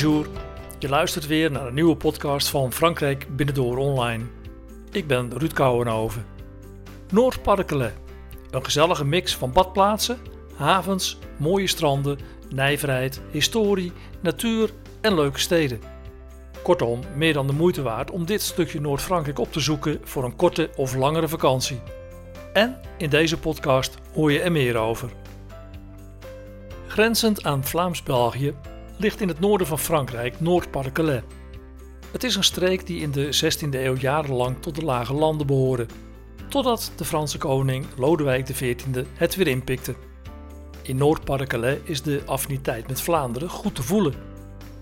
Bonjour, je luistert weer naar een nieuwe podcast van Frankrijk Binnendoor Online. Ik ben Ruud Kouwenhoven. Noord-Pas-de-Calais, een gezellige mix van badplaatsen, havens, mooie stranden, nijverheid, historie, natuur en leuke steden. Kortom, meer dan de moeite waard om dit stukje Noord-Frankrijk op te zoeken voor een korte of langere vakantie. En in deze podcast hoor je er meer over. Grenzend aan Vlaams-België ligt in het noorden van Frankrijk Noord-Pas-de-Calais. Het is een streek die in de 16e eeuw jarenlang tot de lage landen behoorde, totdat de Franse koning Lodewijk XIV het weer inpikte. In Noord-Pas-de-Calais is de affiniteit met Vlaanderen goed te voelen.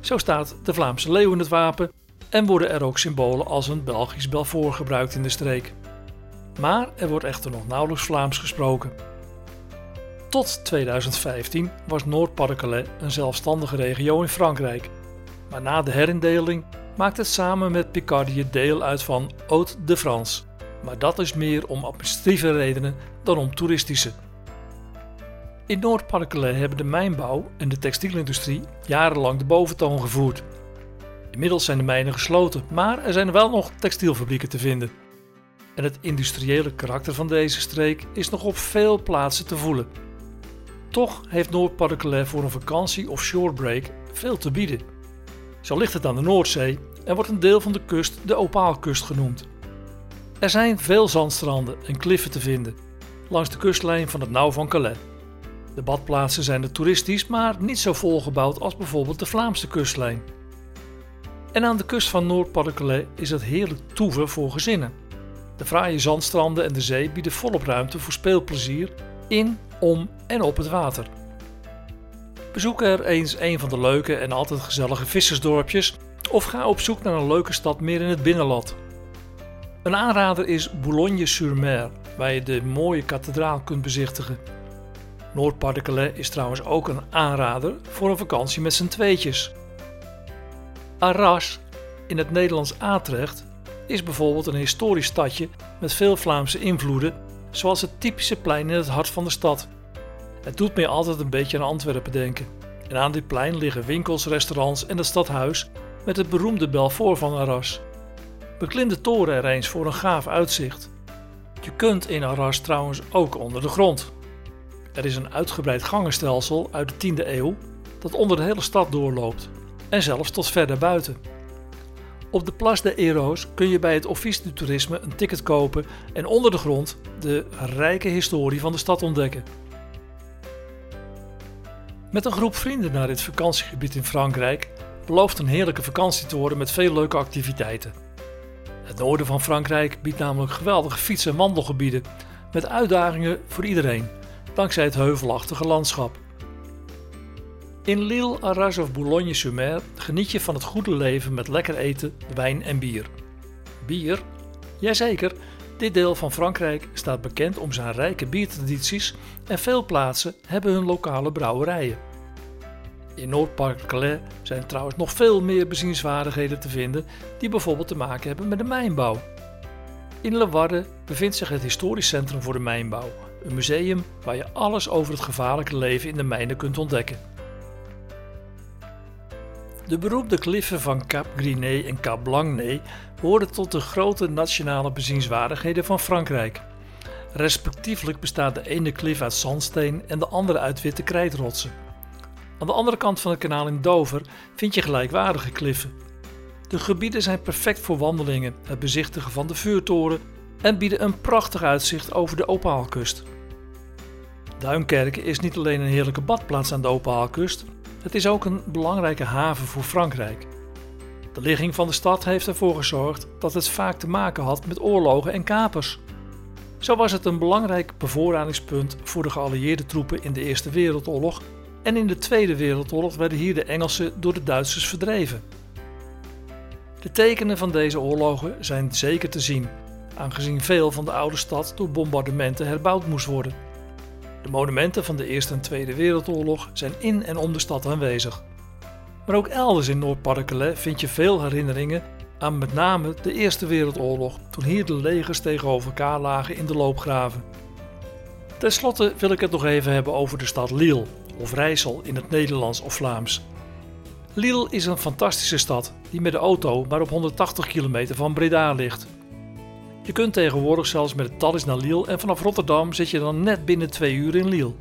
Zo staat de Vlaamse leeuw in het wapen en worden er ook symbolen als een Belgisch Belfort gebruikt in de streek. Maar er wordt echter nog nauwelijks Vlaams gesproken. Tot 2015 was Noord-Pas-de-Calais een zelfstandige regio in Frankrijk. Maar na de herindeling maakt het samen met Picardie deel uit van Haute-de-France. Maar dat is meer om administratieve redenen dan om toeristische. In Noord-Pas-de-Calais hebben de mijnbouw en de textielindustrie jarenlang de boventoon gevoerd. Inmiddels zijn de mijnen gesloten, maar er zijn wel nog textielfabrieken te vinden. En het industriële karakter van deze streek is nog op veel plaatsen te voelen. Toch heeft Noord-Pas-de-Calais voor een vakantie of shorebreak veel te bieden. Zo ligt het aan de Noordzee en wordt een deel van de kust de Opaalkust genoemd. Er zijn veel zandstranden en kliffen te vinden langs de kustlijn van het Nauw van Calais. De badplaatsen zijn er toeristisch, maar niet zo volgebouwd als bijvoorbeeld de Vlaamse kustlijn. En aan de kust van Noord-Pas-de-Calais is het heerlijk toeven voor gezinnen. De fraaie zandstranden en de zee bieden volop ruimte voor speelplezier in, om en op het water. Bezoek er eens een van de leuke en altijd gezellige vissersdorpjes of ga op zoek naar een leuke stad meer in het binnenland. Een aanrader is Boulogne-sur-Mer, waar je de mooie kathedraal kunt bezichtigen. Noord-Pas-de-Calais is trouwens ook een aanrader voor een vakantie met z'n tweetjes. Arras, in het Nederlands Atrecht, is bijvoorbeeld een historisch stadje met veel Vlaamse invloeden, zoals het typische plein in het hart van de stad. Het doet mij altijd een beetje aan Antwerpen denken. En aan dit plein liggen winkels, restaurants en het stadhuis met het beroemde Belfort van Arras. Beklim de toren er eens voor een gaaf uitzicht. Je kunt in Arras trouwens ook onder de grond. Er is een uitgebreid gangenstelsel uit de 10e eeuw dat onder de hele stad doorloopt en zelfs tot verder buiten. Op de Place des Héros kun je bij het Office du Tourisme een ticket kopen en onder de grond de rijke historie van de stad ontdekken. Met een groep vrienden naar dit vakantiegebied in Frankrijk belooft een heerlijke vakantie te worden met veel leuke activiteiten. Het noorden van Frankrijk biedt namelijk geweldige fiets- en wandelgebieden met uitdagingen voor iedereen, dankzij het heuvelachtige landschap. In Lille, Arras of Boulogne-sur-Mer geniet je van het goede leven met lekker eten, wijn en bier. Bier? Jazeker, dit deel van Frankrijk staat bekend om zijn rijke biertradities en veel plaatsen hebben hun lokale brouwerijen. In Noord-Pas-de-Calais zijn trouwens nog veel meer bezienswaardigheden te vinden die bijvoorbeeld te maken hebben met de mijnbouw. In Leeuwarden bevindt zich het historisch centrum voor de mijnbouw, een museum waar je alles over het gevaarlijke leven in de mijnen kunt ontdekken. De beroemde kliffen van Cap Griné en Cap Blanc-Nez horen tot de grote nationale bezienswaardigheden van Frankrijk. Respectievelijk bestaat de ene klif uit zandsteen en de andere uit witte krijtrotsen. Aan de andere kant van het kanaal in Dover vind je gelijkwaardige kliffen. De gebieden zijn perfect voor wandelingen, het bezichtigen van de vuurtoren en bieden een prachtig uitzicht over de Opaalkust. Duinkerke is niet alleen een heerlijke badplaats aan de Opaalkust, het is ook een belangrijke haven voor Frankrijk. De ligging van de stad heeft ervoor gezorgd dat het vaak te maken had met oorlogen en kapers. Zo was het een belangrijk bevoorradingspunt voor de geallieerde troepen in de Eerste Wereldoorlog en in de Tweede Wereldoorlog werden hier de Engelsen door de Duitsers verdreven. De tekenen van deze oorlogen zijn zeker te zien, aangezien veel van de oude stad door bombardementen herbouwd moest worden. De monumenten van de Eerste en Tweede Wereldoorlog zijn in en om de stad aanwezig. Maar ook elders in Noord-Pas-de-Calais vind je veel herinneringen aan met name de Eerste Wereldoorlog, toen hier de legers tegenover elkaar lagen in de loopgraven. Ten slotte wil ik het nog even hebben over de stad Lille, of Rijssel in het Nederlands of Vlaams. Lille is een fantastische stad die met de auto maar op 180 kilometer van Breda ligt. Je kunt tegenwoordig zelfs met de Thalys naar Lille en vanaf Rotterdam zit je dan net binnen twee uur in Lille.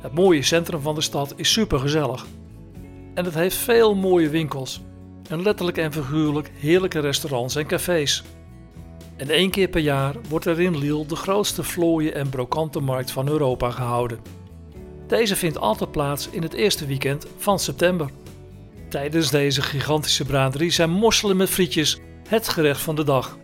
Het mooie centrum van de stad is super gezellig. En het heeft veel mooie winkels. En letterlijk en figuurlijk heerlijke restaurants en cafés. En één keer per jaar wordt er in Lille de grootste vlooien- en brokantenmarkt van Europa gehouden. Deze vindt altijd plaats in het eerste weekend van september. Tijdens deze gigantische braderie zijn mosselen met frietjes het gerecht van de dag.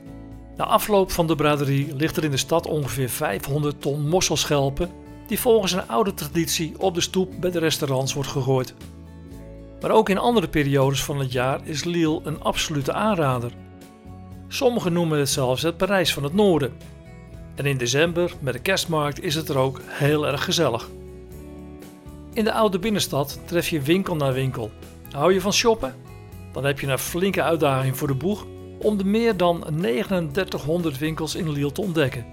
Na afloop van de braderie ligt er in de stad ongeveer 500 ton mosselschelpen die volgens een oude traditie op de stoep bij de restaurants wordt gegooid. Maar ook in andere periodes van het jaar is Lille een absolute aanrader. Sommigen noemen het zelfs het Parijs van het Noorden. En in december met de kerstmarkt is het er ook heel erg gezellig. In de oude binnenstad tref je winkel na winkel. Hou je van shoppen? Dan heb je een flinke uitdaging voor de boeg om de meer dan 3900 winkels in Lille te ontdekken.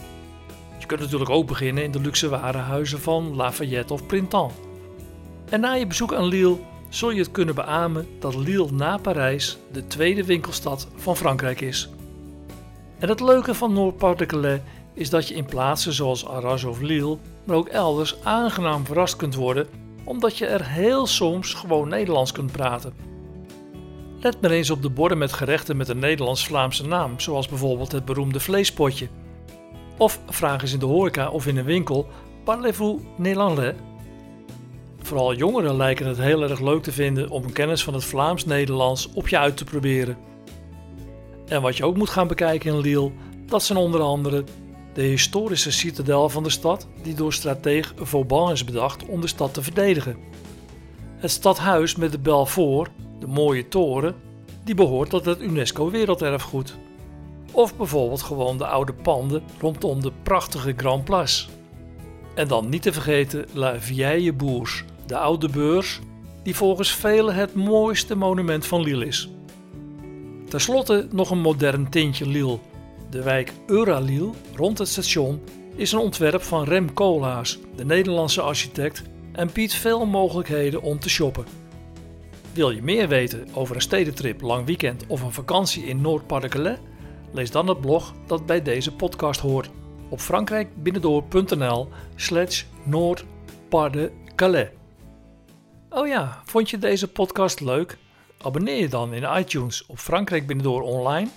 Je kunt natuurlijk ook beginnen in de luxe warenhuizen van Lafayette of Printemps. En na je bezoek aan Lille zul je het kunnen beamen dat Lille na Parijs de tweede winkelstad van Frankrijk is. En het leuke van Noord-Pas-de-Calais is dat je in plaatsen zoals Arras of Lille, maar ook elders aangenaam verrast kunt worden omdat je er heel soms gewoon Nederlands kunt praten. Let maar eens op de borden met gerechten met een Nederlands-Vlaamse naam, zoals bijvoorbeeld het beroemde vleespotje. Of vraag eens in de horeca of in een winkel: Parlez-vous néerlandais? Vooral jongeren lijken het heel erg leuk te vinden om een kennis van het Vlaams-Nederlands op je uit te proberen. En wat je ook moet gaan bekijken in Lille, dat zijn onder andere de historische citadel van de stad, die door strateeg Vauban is bedacht om de stad te verdedigen. Het stadhuis met de Belfort, de mooie toren, die behoort tot het UNESCO Werelderfgoed. Of bijvoorbeeld gewoon de oude panden rondom de prachtige Grand Place. En dan niet te vergeten La Vieille Bourse, de oude beurs, die volgens velen het mooiste monument van Lille is. Ten slotte nog een modern tintje Lille. De wijk Euralille rond het station is een ontwerp van Rem Koolhaas, de Nederlandse architect, en biedt veel mogelijkheden om te shoppen. Wil je meer weten over een stedentrip, lang weekend of een vakantie in Noord-Pas-de-Calais? Lees dan het blog dat bij deze podcast hoort op frankrijkbinnendoor.nl slash Noord-Pas-de-Calais. Oh ja, vond je deze podcast leuk? Abonneer je dan in iTunes op Frankrijk Binnendoor Online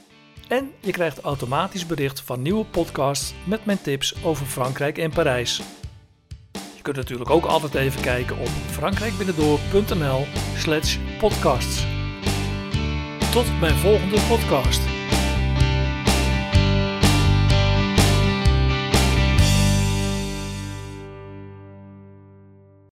en je krijgt automatisch bericht van nieuwe podcasts met mijn tips over Frankrijk en Parijs. Je kunt natuurlijk ook altijd even kijken op frankrijkbinnendoor.nl slash podcasts. Tot mijn volgende podcast.